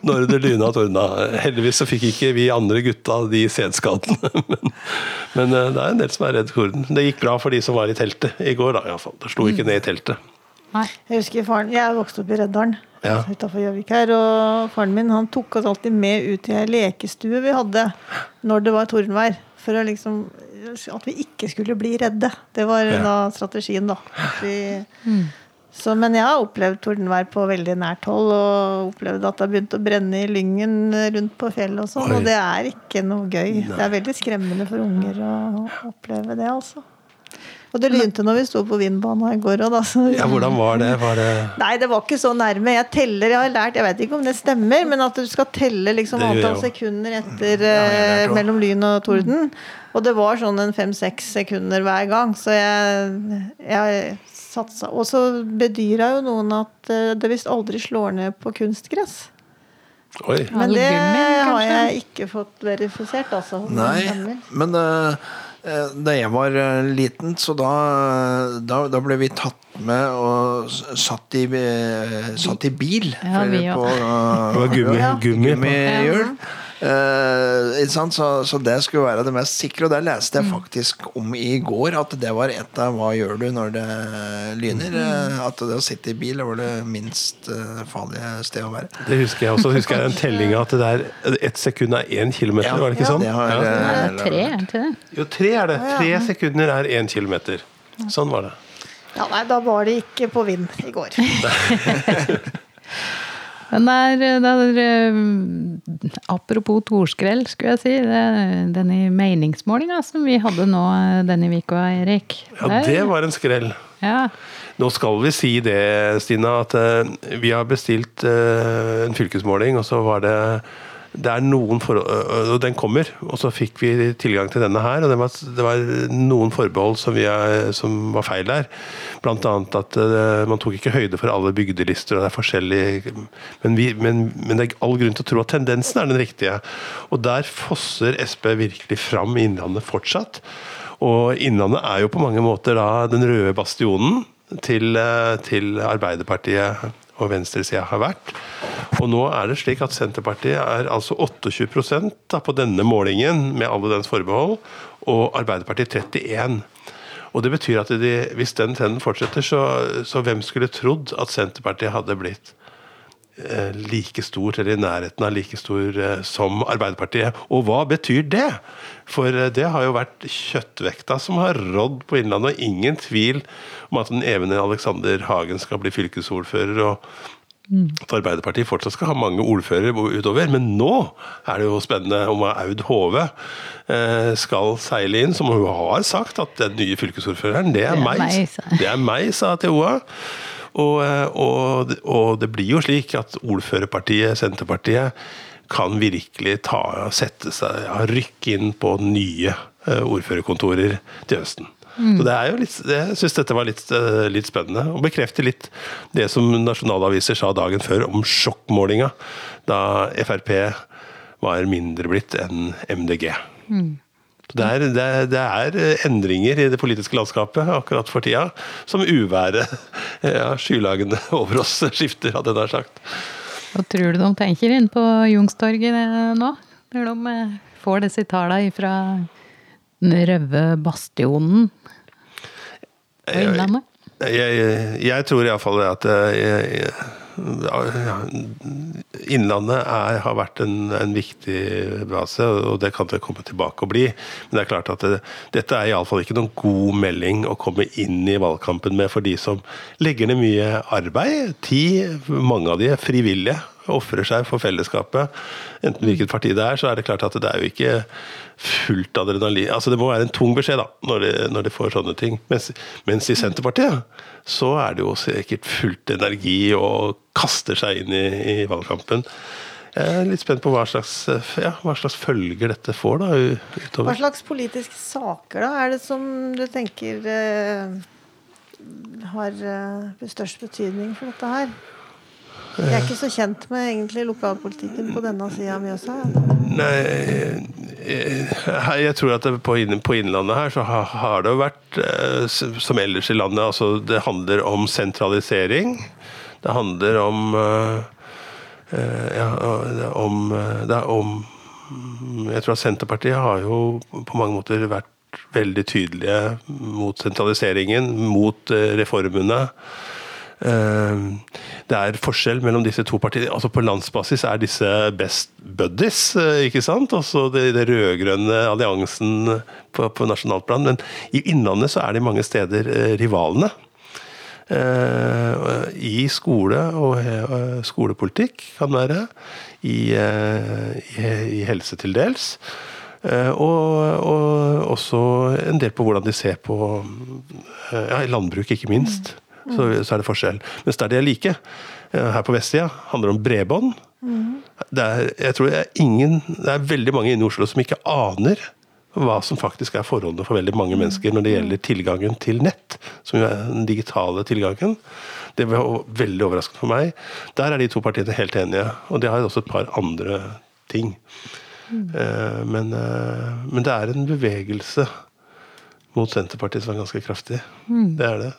Speaker 2: Når det lyna og tordna. Heldigvis så fikk ikke vi andre gutta de senskadene. Men, men eh, det er en del som er redd torden. Det gikk bra for de som var i teltet i går, da iallfall. Det slo ikke ned i teltet.
Speaker 1: Nei.
Speaker 4: Jeg husker faren, jeg vokste opp i Reddalen
Speaker 2: Ja.
Speaker 4: utafor Gjøvik her. Og faren min han tok oss alltid med ut i ei lekestue vi hadde når det var tordenvær. For å liksom At vi ikke skulle bli redde. Det var
Speaker 2: Ja.
Speaker 4: da strategien, da. At vi, så, men jeg har opplevd tordenvær på veldig nært hold. Og opplevd at det har begynt å brenne i Lyngen rundt på fjellet og sånn. Og det er ikke noe gøy. Det er veldig skremmende for unger å oppleve det, altså. Og det lynte når vi sto på vindbanen i går òg, da. Så
Speaker 2: Ja, hvordan var det? Var det
Speaker 4: Nei, det var ikke så nærme. Jeg teller, jeg har lært, jeg vet ikke om det stemmer, men at du skal telle liksom antall sekunder etter
Speaker 3: lært
Speaker 4: eh, mellom lyn og torden. Og det var sånn en fem-seks sekunder hver gang. Så jeg, jeg satsa. Og så bedyra jo noen at eh, det visst aldri slår ned på kunstgress.
Speaker 2: Oi.
Speaker 4: Men det har jeg ikke fått verifisert, altså.
Speaker 3: Nei, men eh, eh, da jeg var liten, så da, da, da ble vi tatt med og satt i, satt i bil.
Speaker 1: Ja, vi
Speaker 3: eh,
Speaker 2: Det var gummi-
Speaker 3: ja,
Speaker 2: gummi på.
Speaker 3: gummihjul. Eh, ikke sant? Så, så det skulle være det mest sikre. Og det leste
Speaker 1: Mm.
Speaker 3: jeg faktisk om i går, at det var et av hva gjør du når det lyner.
Speaker 1: Mm.
Speaker 3: eh, At det å sitte i bil var det minst eh, farlige stedet å være.
Speaker 2: Det husker jeg også. Husker jeg den tellinga at det der ett sekund er én kilometer,
Speaker 3: Ja,
Speaker 2: var det ikke
Speaker 3: ja,
Speaker 2: sånn?
Speaker 3: det har,
Speaker 2: Ja.
Speaker 3: eh,
Speaker 1: Det er tre, er det ikke det?
Speaker 2: Jo, tre er det. Tre sekunder er én kilometer. Sånn var det.
Speaker 4: Ja, nei, da var det ikke på vind i går.
Speaker 1: Men det er, det er eh, Apropos torskrell, skulle jeg si. Det, denne meningsmålinga som vi hadde nå eh, denne uka, Erik.
Speaker 2: Ja, det var en skrell.
Speaker 1: Ja,
Speaker 2: Nå skal vi si det, Stina, at eh, vi har bestilt eh, en fylkesmåling, og så var det det er noen forhold, og Den kommer, og så fikk vi tilgang til denne her. og Det var, det var noen forbehold som, er, som var feil der. Annet at uh, man tok ikke høyde for alle bygdelister, og det er forskjellig men, men, men det er all grunn til å tro at tendensen er den riktige. Og der fosser Sp virkelig fram i Innlandet fortsatt. Og Innlandet er jo på mange måter da den røde bastionen til, til Arbeiderpartiet og venstresida har vært. Og nå er det slik at Senterpartiet er altså 28 da, på denne målingen, med alle dens forbehold, og Arbeiderpartiet 31 og det betyr at de, hvis den trenden fortsetter, så, så hvem skulle trodd at Senterpartiet hadde blitt like stort, eller i nærheten av like stor eh, som Arbeiderpartiet. Og hva betyr det? For eh, det har jo vært kjøttvekta som har rådd på Innlandet, og ingen tvil om at den evne Alexander Hagen skal bli fylkesordfører. og at Arbeiderpartiet fortsatt skal ha mange ordførere utover. Men nå er det jo spennende om Aud Hove eh, skal seile inn, som hun har sagt at den nye fylkesordføreren, det er,
Speaker 1: Det er
Speaker 2: meg.
Speaker 1: meg,
Speaker 2: Det er meg, sa TOA. Og, eh, og, og det blir jo slik at ordførerpartiet, Senterpartiet, kan virkelig ta, sette seg, ja, rykke inn på nye eh, ordførerkontorer til høsten. Så det er jo litt, Jeg syns dette var litt, eh, litt spennende, og bekrefter litt det som nasjonalaviser sa dagen før om sjokkmålinga, da Frp var mindre blitt enn MDG. Så Det er, det, det er endringer i det politiske landskapet akkurat for tida, som uværet ja, skylagene over oss skifter, hadde jeg nær sagt.
Speaker 1: Hva tror du de tenker inn på Jungstorget eh, nå? Når de eh, får disse tallene fra den røde bastionen på Innlandet?
Speaker 2: Jeg, jeg, jeg tror iallfall at eh, jeg, jeg, Innlandet er, har vært en, en viktig base, og det kan det komme tilbake og bli. Men det er klart at det, dette er iallfall ikke noen god melding å komme inn i valgkampen med for de som legger ned mye arbeid. Tid, mange av de er frivillige ofrer seg for fellesskapet, enten hvilket parti det er, så er det klart at det er jo ikke fullt adrenalin Altså Det må være en tung beskjed da, når de, når de får sånne ting. Mens, mens i Senterpartiet så er det jo sikkert fullt energi og kaster seg inn i, i valgkampen. Jeg er litt spent på hva slags, ja, hva slags følger dette får da utover.
Speaker 4: Hva slags politiske saker da er det som du tenker eh, har eh, størst betydning for dette her? Jeg er ikke så kjent med egentlig lokalpolitikken på denne sida av Mjøsa.
Speaker 2: Nei, jeg tror at på, Innlandet her så har det jo vært eh, som ellers i landet. altså Det handler om sentralisering. Det handler om eh, ja, om, det er om Jeg tror at Senterpartiet har jo på mange måter vært veldig tydelige mot sentraliseringen, mot eh, reformene. Eh, det er forskjell mellom disse to partiene. altså På landsbasis er disse best buddies, eh, ikke sant? Altså det, det rød-grønne alliansen på, på nasjonalt plan. Men i Innlandet så er de mange steder rivalene. I skole og skolepolitikk kan være. I, i, i helse til dels. Eh, og, og, også en del på hvordan de ser på eh, ja, landbruk, ikke minst. Så, så, er det forskjell. Mens der de er like, eh, her på vestsida, handler om bredbånd. Mm. Det, er, jeg tror det, er ingen, det er veldig mange inne i Oslo som ikke aner hva som faktisk er forholdene for veldig mange mennesker når det gjelder tilgangen til nett, som er den digitale tilgangen. Det var veldig overraskende for meg. Der er de to partiene helt enige, og de har også et par andre ting. Mm. Men, eh, men, det er en bevegelse mot Senterpartiet som er ganske kraftig. Mm. Det er det.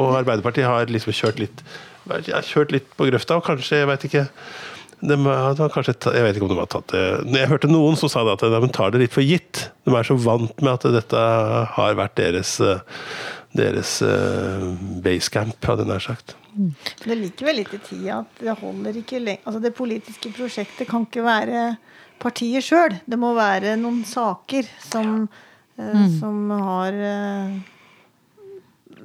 Speaker 2: Og Arbeiderpartiet har liksom kjørt litt kjørt litt på grøfta, og kanskje, jeg vet ikke de har kanskje, Jeg vet ikke om de har tatt det Jeg hørte noen som sa det at de tar det litt for gitt. De er så vant med at dette har vært deres, deres basecamp, hadde jeg nær sagt.
Speaker 4: Mm. Det ligger vel litt i tida at det holder ikke lenger Altså det politiske prosjektet kan ikke være partiet sjøl. Det må være noen saker som, ja. Eh, mm. som har eh,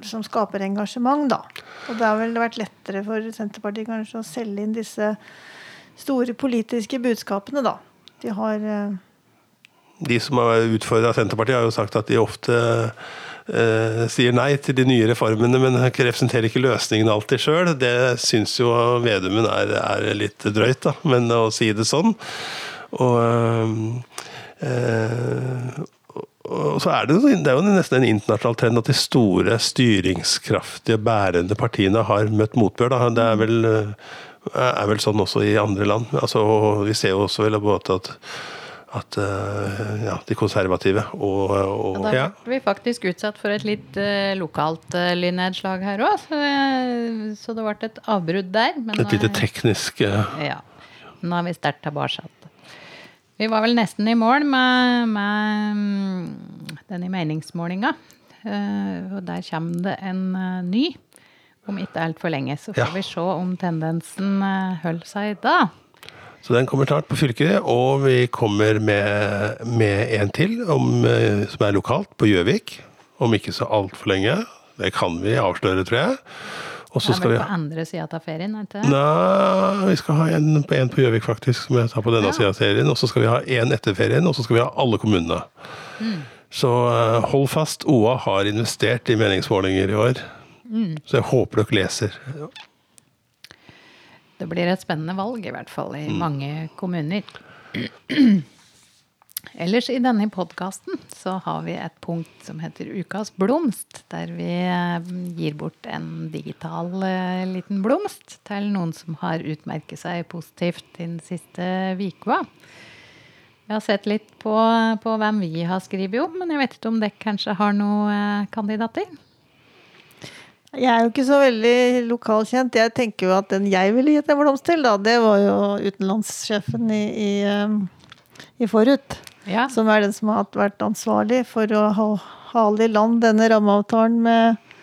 Speaker 4: Som skaper engasjement, da. Og det har vel vært lettere for Senterpartiet kanskje å selge inn disse store politiske budskapene, da. De har eh,
Speaker 2: De som har utfordra Senterpartiet, har jo sagt at de ofte eh, sier nei til de nye reformene, men representerer ikke løsningen alltid sjøl. Det syns jo Vedumen er, er, litt drøyt, da, men å si det sånn. Og, øh, og så er det, det er jo nesten en internasjonal trend at de store, styringskraftige, bærende partiene har møtt motbør. Da. Det er vel, er vel, sånn også i andre land. Altså, vi ser jo også vel at at ja, de konservative og, og
Speaker 1: Da ble vi faktisk utsatt for et litt uh, lokalt uh, lynnedslag her òg, så, så, det ble et avbrudd der.
Speaker 2: Men, et lite teknisk uh,
Speaker 1: Ja. Nå er vi sterkt tilbake. Vi var vel nesten i mål med, med mm, denne meningsmålinga. Uh, og der kommer det en uh, ny om ikke altfor lenge. Så får ja. vi se om tendensen uh, holder seg da.
Speaker 2: Så den kommer snart på fylket, og vi kommer med, med en til om, som er lokalt, på Gjøvik. Om ikke så altfor lenge. Det kan vi avsløre, tror jeg.
Speaker 1: Og så skal vi på andre sida av ferien? ikke
Speaker 2: Nei, vi skal ha en, en på Gjøvik, faktisk, som jeg tar på denne ja. sida av ferien. Og så skal vi ha en etter ferien, og så skal vi ha alle kommunene. Mm. Så uh, hold fast, OA har investert i meningsmålinger i år. Mm. Så jeg håper dere leser. Ja.
Speaker 1: Det blir et spennende valg, i hvert fall i mm. mange kommuner. Ellers i denne podkasten så har vi et punkt som heter Ukas blomst. Der vi eh, gir bort en digital uh, liten blomst til noen som har utmerket seg positivt den siste uka. Jeg har sett litt på, på, hvem vi har skrevet om, men jeg vet ikke om dere kanskje har noen uh, kandidater?
Speaker 4: Jeg er jo ikke så veldig lokalkjent. Jeg tenker jo at den jeg ville gitt en blomst til, da, det var jo utenlandssjefen i, i, i Forut ja. som er den som har vært ansvarlig for å ha, hale i land denne rammeavtalen med,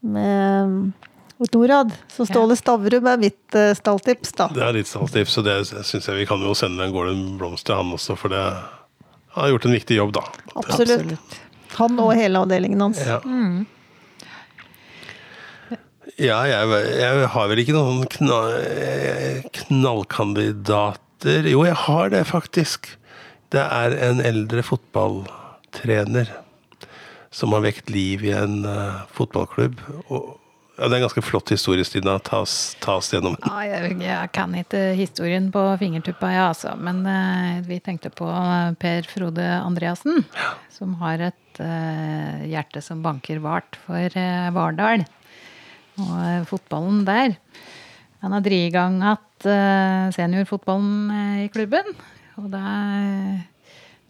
Speaker 4: med Norad. Så Ståle Stavrum er mitt uh, stalltips, da.
Speaker 2: Det er ditt stalltips, og det syns jeg vi kan jo sende en Gården blomst til han også, for det har gjort en viktig jobb, da.
Speaker 4: Absolutt. Han og hele avdelingen hans. Ja. Mm.
Speaker 2: Ja, jeg, jeg har vel ikke noen knall, knallkandidater Jo, jeg har det faktisk. Det er en eldre fotballtrener som har vekt liv i en uh, fotballklubb. Og, ja, det er en ganske flott historie, Stina. Ta oss, gjennom den.
Speaker 1: Ja, jeg, jeg, kan ikke historien på fingertuppa, ja, altså. Men uh, vi tenkte på Per Frode Andreassen, som har et uh, hjerte som banker vart for Vardal. Og fotballen der. Han har drevet i gang igjen seniorfotballen i klubben. Og da,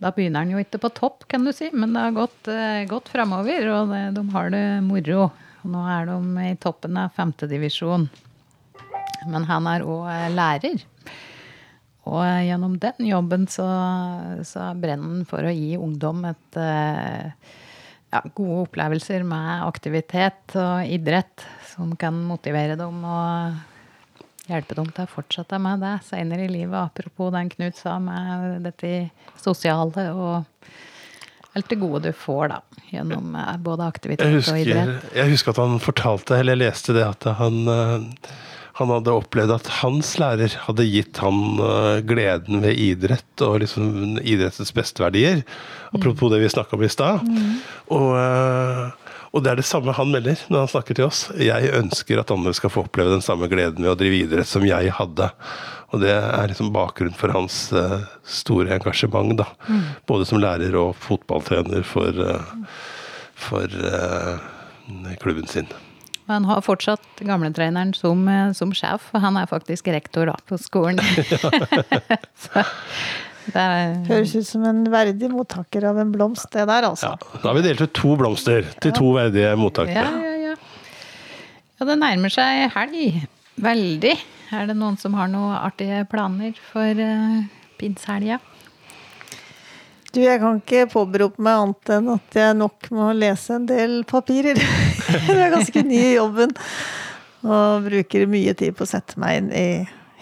Speaker 1: da, begynner han jo ikke på topp, kan du si, men det har gått, gått framover. Og det, de har det moro. Nå er de i toppen av femtedivisjon. Men han er òg lærer. Og gjennom den jobben så, så brenner han for å gi ungdom et ja, gode opplevelser med aktivitet og idrett som kan motivere dem og hjelpe har til å fortsette med det senere i livet. Apropos den Knut sa med dette sosiale og alt det gode du får da, gjennom både aktivitet
Speaker 2: husker,
Speaker 1: og idrett.
Speaker 2: Jeg husker at han fortalte, eller jeg leste det, at han, han hadde opplevd at hans lærer hadde gitt han gleden ved idrett og liksom idrettens besteverdier. Apropos det vi snakka om i stad.
Speaker 1: Mm.
Speaker 2: Og, og, det er det samme han melder når han snakker til oss. Jeg ønsker at andre skal få oppleve den samme gleden ved å drive idrett som jeg hadde. Og det er liksom bakgrunnen for hans uh, store engasjement, da. Mm. Både som lærer og fotballtrener for, uh, for uh, klubben sin.
Speaker 1: Han har fortsatt gamletreneren som, som sjef, og han er faktisk rektor da, på skolen. Så,
Speaker 4: er... Høres ut som en verdig mottaker av en blomst, det der, altså.
Speaker 2: Ja, da har vi delt ut to blomster til to verdige mottakere.
Speaker 1: Ja, ja, ja. ja, det nærmer seg helg. Veldig. Er det noen som har noen artige planer for uh, pinsehelga?
Speaker 4: Du, jeg kan ikke påberope meg annet enn at jeg nok må lese en del papirer. jeg er ganske ny i jobben og bruker mye tid på å sette meg inn i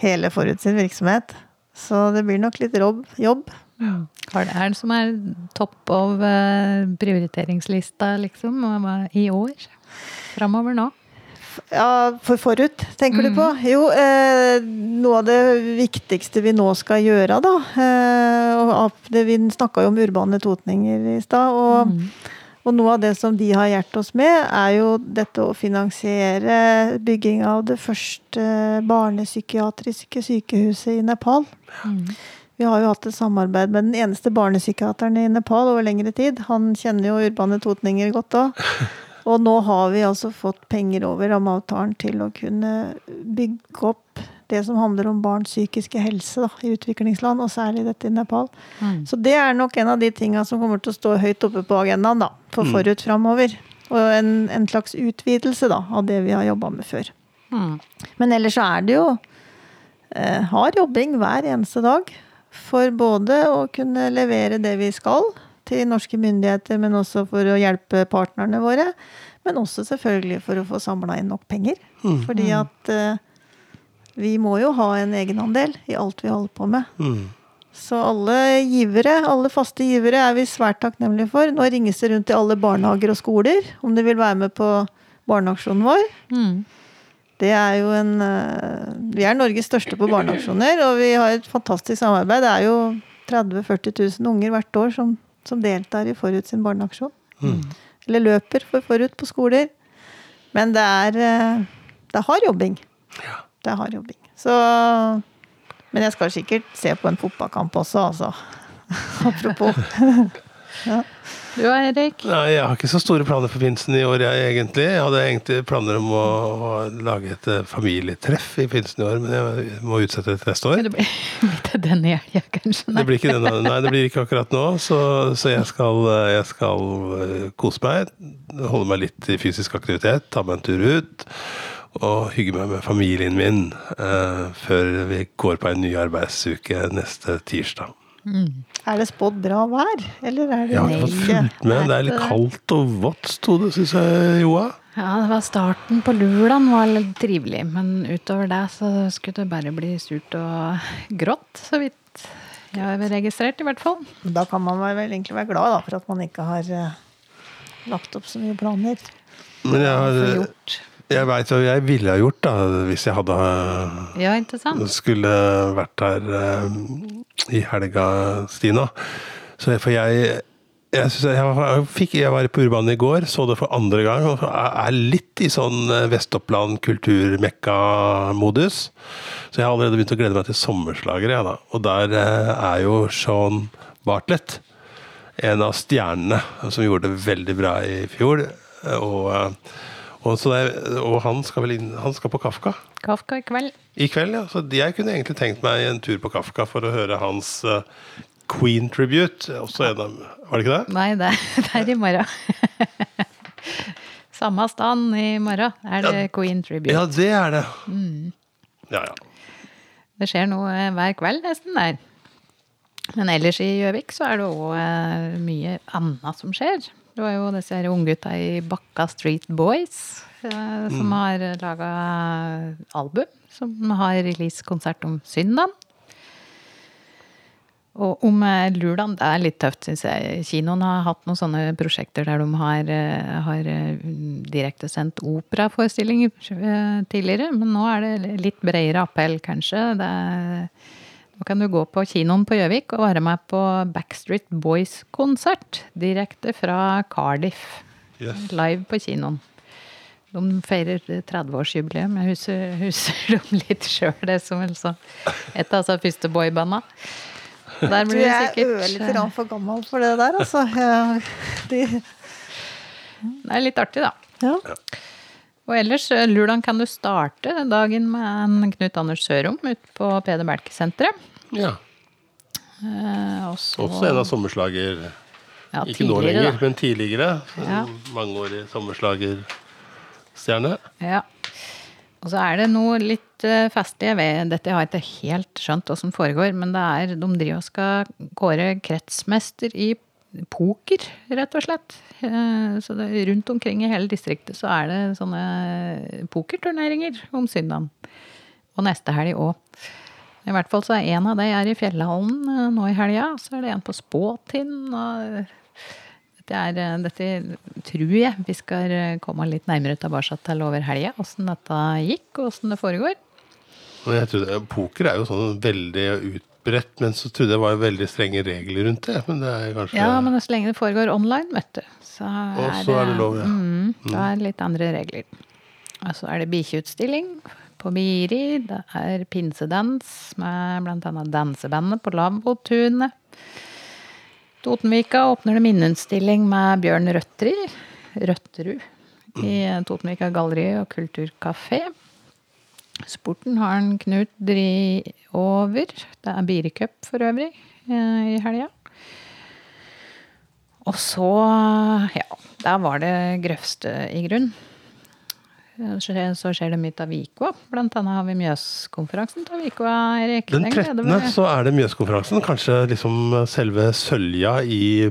Speaker 4: hele Forut sin virksomhet. Så det blir nok litt jobb.
Speaker 1: Ja. Hva er det som er topp av uh, prioriteringslista, liksom, i år? Framover nå?
Speaker 4: Ja, for forut, tenker mm. du på? Jo, eh, noe av det viktigste vi nå skal gjøre, da eh, og det, Vi snakka jo om urbane totninger i stad. Og, mm. Og, noe av det som de har hjulpet oss med, er jo dette å finansiere bygging av det første barnepsykiatriske sykehuset i Nepal. Mm. Vi har jo hatt et samarbeid med den eneste barnepsykiateren i Nepal over lengre tid. Han kjenner jo urbane totninger godt da. Og nå har vi altså fått penger over rammeavtalen til å kunne bygge opp det som handler om barns psykiske helse da, i utviklingsland, og særlig dette i Nepal. Mm. Så det er nok en av de tinga som kommer til å stå høyt oppe på agendaen da, for mm. forut framover. Og en, en, slags utvidelse da, av det vi har jobba med før. Mm. Men ellers så er det jo eh, hard jobbing hver eneste dag. For både å kunne levere det vi skal, til norske myndigheter, men også for å hjelpe partnerne våre. Men også selvfølgelig for å få samla inn nok penger. Mm. Fordi mm. at uh, vi må jo ha en egenandel i alt vi holder på med. Mm. Så alle givere, alle faste givere er vi svært takknemlige for. Nå ringes det rundt til alle barnehager og skoler om de vil være med på barneaksjonen vår. Mm. Det er jo en uh, Vi er Norges største på barneaksjoner, og vi har et fantastisk samarbeid. Det er jo 30 000-40 000 unger hvert år som som deltar i Forut sin barneaksjon. Mm. Eller løper for Forut på skoler. Men det er, eh, det er hard jobbing. Ja. Det er hard jobbing. Så Men jeg skal sikkert se på en fotballkamp også, altså. Apropos.
Speaker 1: ja. Du og Erik?
Speaker 2: Nei, Jeg har ikke så store planer for pinsen i år, jeg egentlig. Jeg hadde egentlig planer om å, å lage et eh, familietreff i pinsen i år, men jeg må utsette det til neste år.
Speaker 1: Det blir ikke denne helga, kanskje?
Speaker 2: Nei. Det blir ikke denne, nei, det blir ikke akkurat nå. Så, så jeg, skal, eh, jeg, skal, eh, kose meg, holde meg litt i fysisk aktivitet, ta meg en tur ut. Og hygge meg med familien min uh, før vi går på en ny arbeidsuke neste tirsdag.
Speaker 4: Mm. Er det spådd bra vær, eller er det
Speaker 2: Jeg har ikke fått fulgt med. Det er litt kaldt og vått, sto det, syns jeg, Joa.
Speaker 1: Ja, det var starten på Lulan var litt trivelig, men utover det så skulle det bare bli surt og grått, så vidt jeg har registrert, i hvert fall.
Speaker 4: Da kan man vel egentlig være glad da, for at man ikke har uh, lagt opp så mye planer.
Speaker 2: Men jeg har, Jeg veit hva jeg ville ha gjort da, hvis jeg hadde
Speaker 1: Ja,
Speaker 2: skulle vært her eh, i helga, Stina. Så jeg, for jeg jeg, synes jeg, fikk, jeg var på Urban i går, så det for andre gang, og er litt i sånn eh, Vest-Oppland kulturmekka-modus. Så jeg har allerede begynt å glede meg til sommerslagere, jeg da. Og der eh, er jo Sean Bartlett en av stjernene som gjorde det veldig bra i fjor. Og, og, så det, og han skal vel inn, han skal på Kafka
Speaker 1: Kafka i kveld.
Speaker 2: i kveld, ja. Så jeg kunne egentlig tenkt meg en tur på Kafka for å høre hans uh, Queen Tribute. Også en av, var det ikke det?
Speaker 1: Nei, det, det er i morgen. Samme stand i morgen er det Queen Tribute.
Speaker 2: Ja, det er det. Ja, ja.
Speaker 1: Det skjer noe eh, hver kveld nesten der. Men ellers i Gjøvik så er det òg mye annet som skjer. Det var jo disse unggutta i Bakka Street Boys eh, som har laga album. Som har releasekonsert om søndag. Og om lørdag det er litt tøft, syns jeg. Kinoen har hatt noen sånne prosjekter der de har, eh, har eh, direktesendt operaforestillinger eh, tidligere. Men nå er det litt bredere appell, kanskje. Det er, nå kan du gå på kinoen på Gjøvik og være med på Backstreet Boys-konsert. Direkte fra Cardiff.
Speaker 2: Yes.
Speaker 1: Live på kinoen. De feirer 30-årsjubileum. Jeg husker, husker dem litt sjøl, det som vel så et av de første boybanda. Der blir
Speaker 4: du er
Speaker 1: sikkert
Speaker 4: ørlite grann for gammel for det der, altså. De,
Speaker 1: Det er litt artig, da.
Speaker 4: ja.
Speaker 1: Og ellers, hvordan Lurdan kan du starte dagen med en Knut Anders Sørum ute på Peder Belke-senteret.
Speaker 2: ja.
Speaker 1: Eh, også,
Speaker 2: Også en av sommerslager
Speaker 1: ja,
Speaker 2: Ikke nå
Speaker 1: lenger,
Speaker 2: lenger, men tidligere.
Speaker 1: Ja.
Speaker 2: Mangeårig sommerslagerstjerne.
Speaker 1: Ja. Og så er det noe litt uh, festlig. ved dette har jeg ikke helt skjønt hva som foregår, men det er, de driver og skal kåre kretsmester i poker, rett og slett. Eh, Så det, rundt omkring i hele distriktet så er det sånne pokerturneringer om søndagen. Og neste helg òg. I hvert fall så er en av de er i Fjellhallen eh, nå i helga. Så er det en på Spåtind. og dette, er, eh, dette tror jeg vi skal komme litt nærmere tilbake til over helga. Åssen dette gikk, og åssen det foregår.
Speaker 2: Jeg tror det, Poker er jo sånn veldig utbredt, men så trodde jeg det var veldig strenge regler rundt det. Men det er kanskje
Speaker 1: Ja, men så lenge det foregår online, vet du, så
Speaker 2: Og så er det lov, ja.
Speaker 1: Mm, da er det litt andre regler. Og så er det bikkjeutstilling på Biri. Det er pinsedans med bl.a. dansebandet på Lavvotunet. Totenvika åpner det minneutstilling med Bjørn Røtteri, Røtterud i Totenvika galleri og kulturkafé. Sporten har en Knut dri over. Det er Biricup for øvrig eh, i helga. Og så, ja, der var det grøvste i grunn. Så skjer- det mye av Vikva. Blant annet har vi Mjøskonferansen til Vikva, Erik.
Speaker 2: Den 13. så er det Mjøskonferansen. Kanskje liksom selve sølja i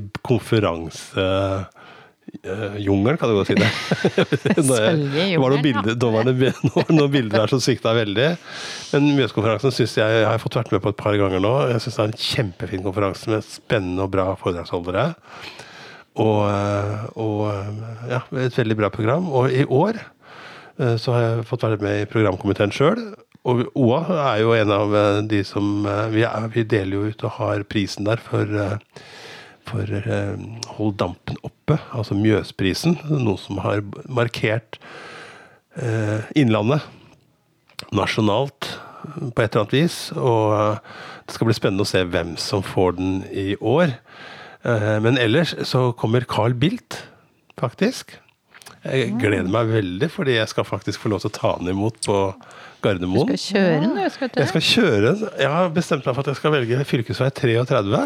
Speaker 2: konferansejungelen, kan du godt si det. Det var noen
Speaker 1: jungelen,
Speaker 2: bilder, nå var det noen bilder der som svikta veldig. Men Mjøskonferansen synes jeg, jeg har fått vært med på et par ganger nå. Jeg syns det er en kjempefin konferanse med spennende og bra foredragsholdere. Og, eh, og eh, ja, et veldig bra program. Og i år eh, så har jeg fått være med i programkomiteen sjøl. Og OA er jo en av eh, de som eh, vi, er, vi deler jo ut og har prisen der for, eh, for eh, Hold dampen oppe, altså Mjøsprisen. Noe som har markert eh, Innlandet nasjonalt på et eller annet vis. Og eh, det skal bli spennende å se hvem som får den i år. Eh, Men ellers så kommer Carl Bildt, faktisk. Jeg gleder meg veldig, fordi jeg skal faktisk få lov til å ta den imot på Gardermoen.
Speaker 1: Du Skal kjøre den, du. Skal
Speaker 2: Jeg skal kjøre den. Jeg har bestemt meg for at jeg skal velge fylkesvei 33.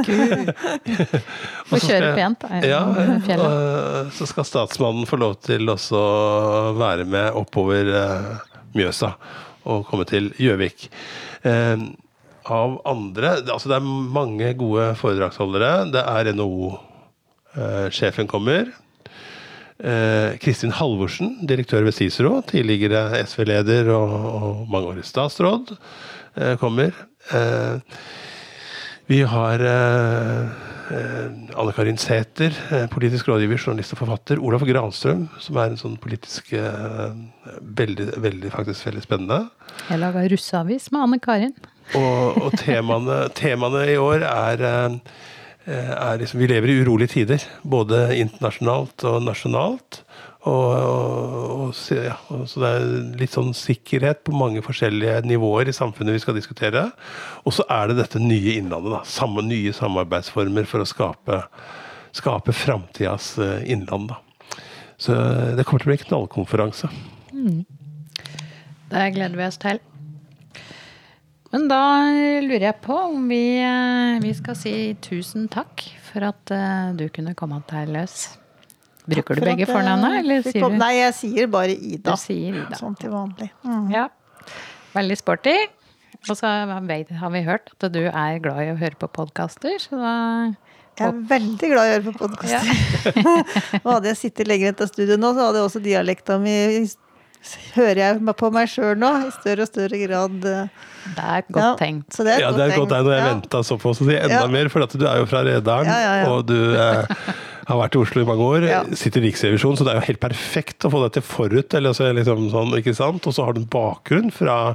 Speaker 2: Du får
Speaker 1: kjøre pent, da.
Speaker 2: Ja, og så skal statsmannen få lov til også å være med oppover eh, Mjøsa og komme til Gjøvik. Eh, av andre Altså, det er mange gode foredragsholdere. Det er NHO-sjefen kommer. Eh, Kristin Halvorsen, direktør ved Cicero, tidligere SV-leder og, og mangeårig statsråd, eh, kommer. Eh, vi har Anne Karin Sæther, politisk rådgiver, journalist og forfatter. Olaf Granstrøm, som er en sånn politisk veldig, veldig, faktisk veldig spennende.
Speaker 1: Jeg laga russeavis med Anne Karin.
Speaker 2: Og, og temaene, temaene i år er liksom, Vi lever i urolige tider. Både internasjonalt og nasjonalt. Og, og, ja, så det er litt sånn sikkerhet på mange forskjellige nivåer i samfunnet vi skal diskutere. Og så er det dette nye innlandet. da, Samme nye samarbeidsformer for å skape, skape framtidas eh, innland. da. Så det kommer til å bli knallkonferanse.
Speaker 1: Det gleder vi oss til. Men da lurer jeg på om vi, eh, vi skal si tusen takk for at eh, du kunne komme til løs. Bruker du
Speaker 4: For
Speaker 1: begge fornavnene, eller sier du
Speaker 4: Nei, jeg sier bare Ida.
Speaker 1: Du sier Ida.
Speaker 4: Sånn til vanlig. Mm.
Speaker 1: Ja. Veldig sporty. Og så har vi hørt at du er glad i å høre på podkaster, så da
Speaker 4: Jeg er veldig glad i å høre på podkast. Og hadde jeg sittet lenger etter studio nå, så hadde også dialekta mi Hører jeg på meg sjøl nå i større og større grad.
Speaker 1: Det er godt
Speaker 4: ja,
Speaker 1: tenkt.
Speaker 4: Så det er
Speaker 2: Ja,
Speaker 4: et
Speaker 2: det er godt tenkt, og jeg
Speaker 4: Ja.
Speaker 2: venta såpass å si enda
Speaker 4: Ja.
Speaker 2: mer, for at du er jo fra Redalen,
Speaker 4: Ja, ja, ja.
Speaker 2: og du eh, har vært i Oslo i mange år,
Speaker 4: Ja.
Speaker 2: sitter i Riksrevisjonen, så det er jo helt perfekt å få deg til forut, eller altså, liksom sånn, ikke sant? Og så har du en bakgrunn fra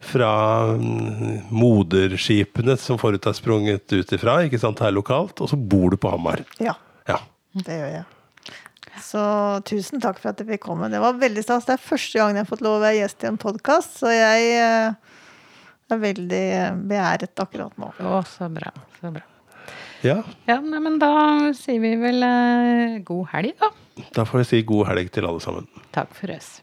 Speaker 2: fra mm, moderskipene som forut er sprunget ut ifra, ikke sant, her lokalt, og så bor du på Hamar.
Speaker 4: Ja,
Speaker 2: Ja.
Speaker 4: det gjør jeg. Så tusen takk for at jeg fikk komme. Det var veldig stas. Det er første gang jeg har fått lov å være gjest i en podkast, så jeg eh, er veldig eh, beæret akkurat nå.
Speaker 1: Å, så bra. Så bra.
Speaker 2: ja.
Speaker 1: Ja, nei, men da sier vi vel eh, god helg, da.
Speaker 2: Da får vi si god helg til alle sammen.
Speaker 1: Takk for oss.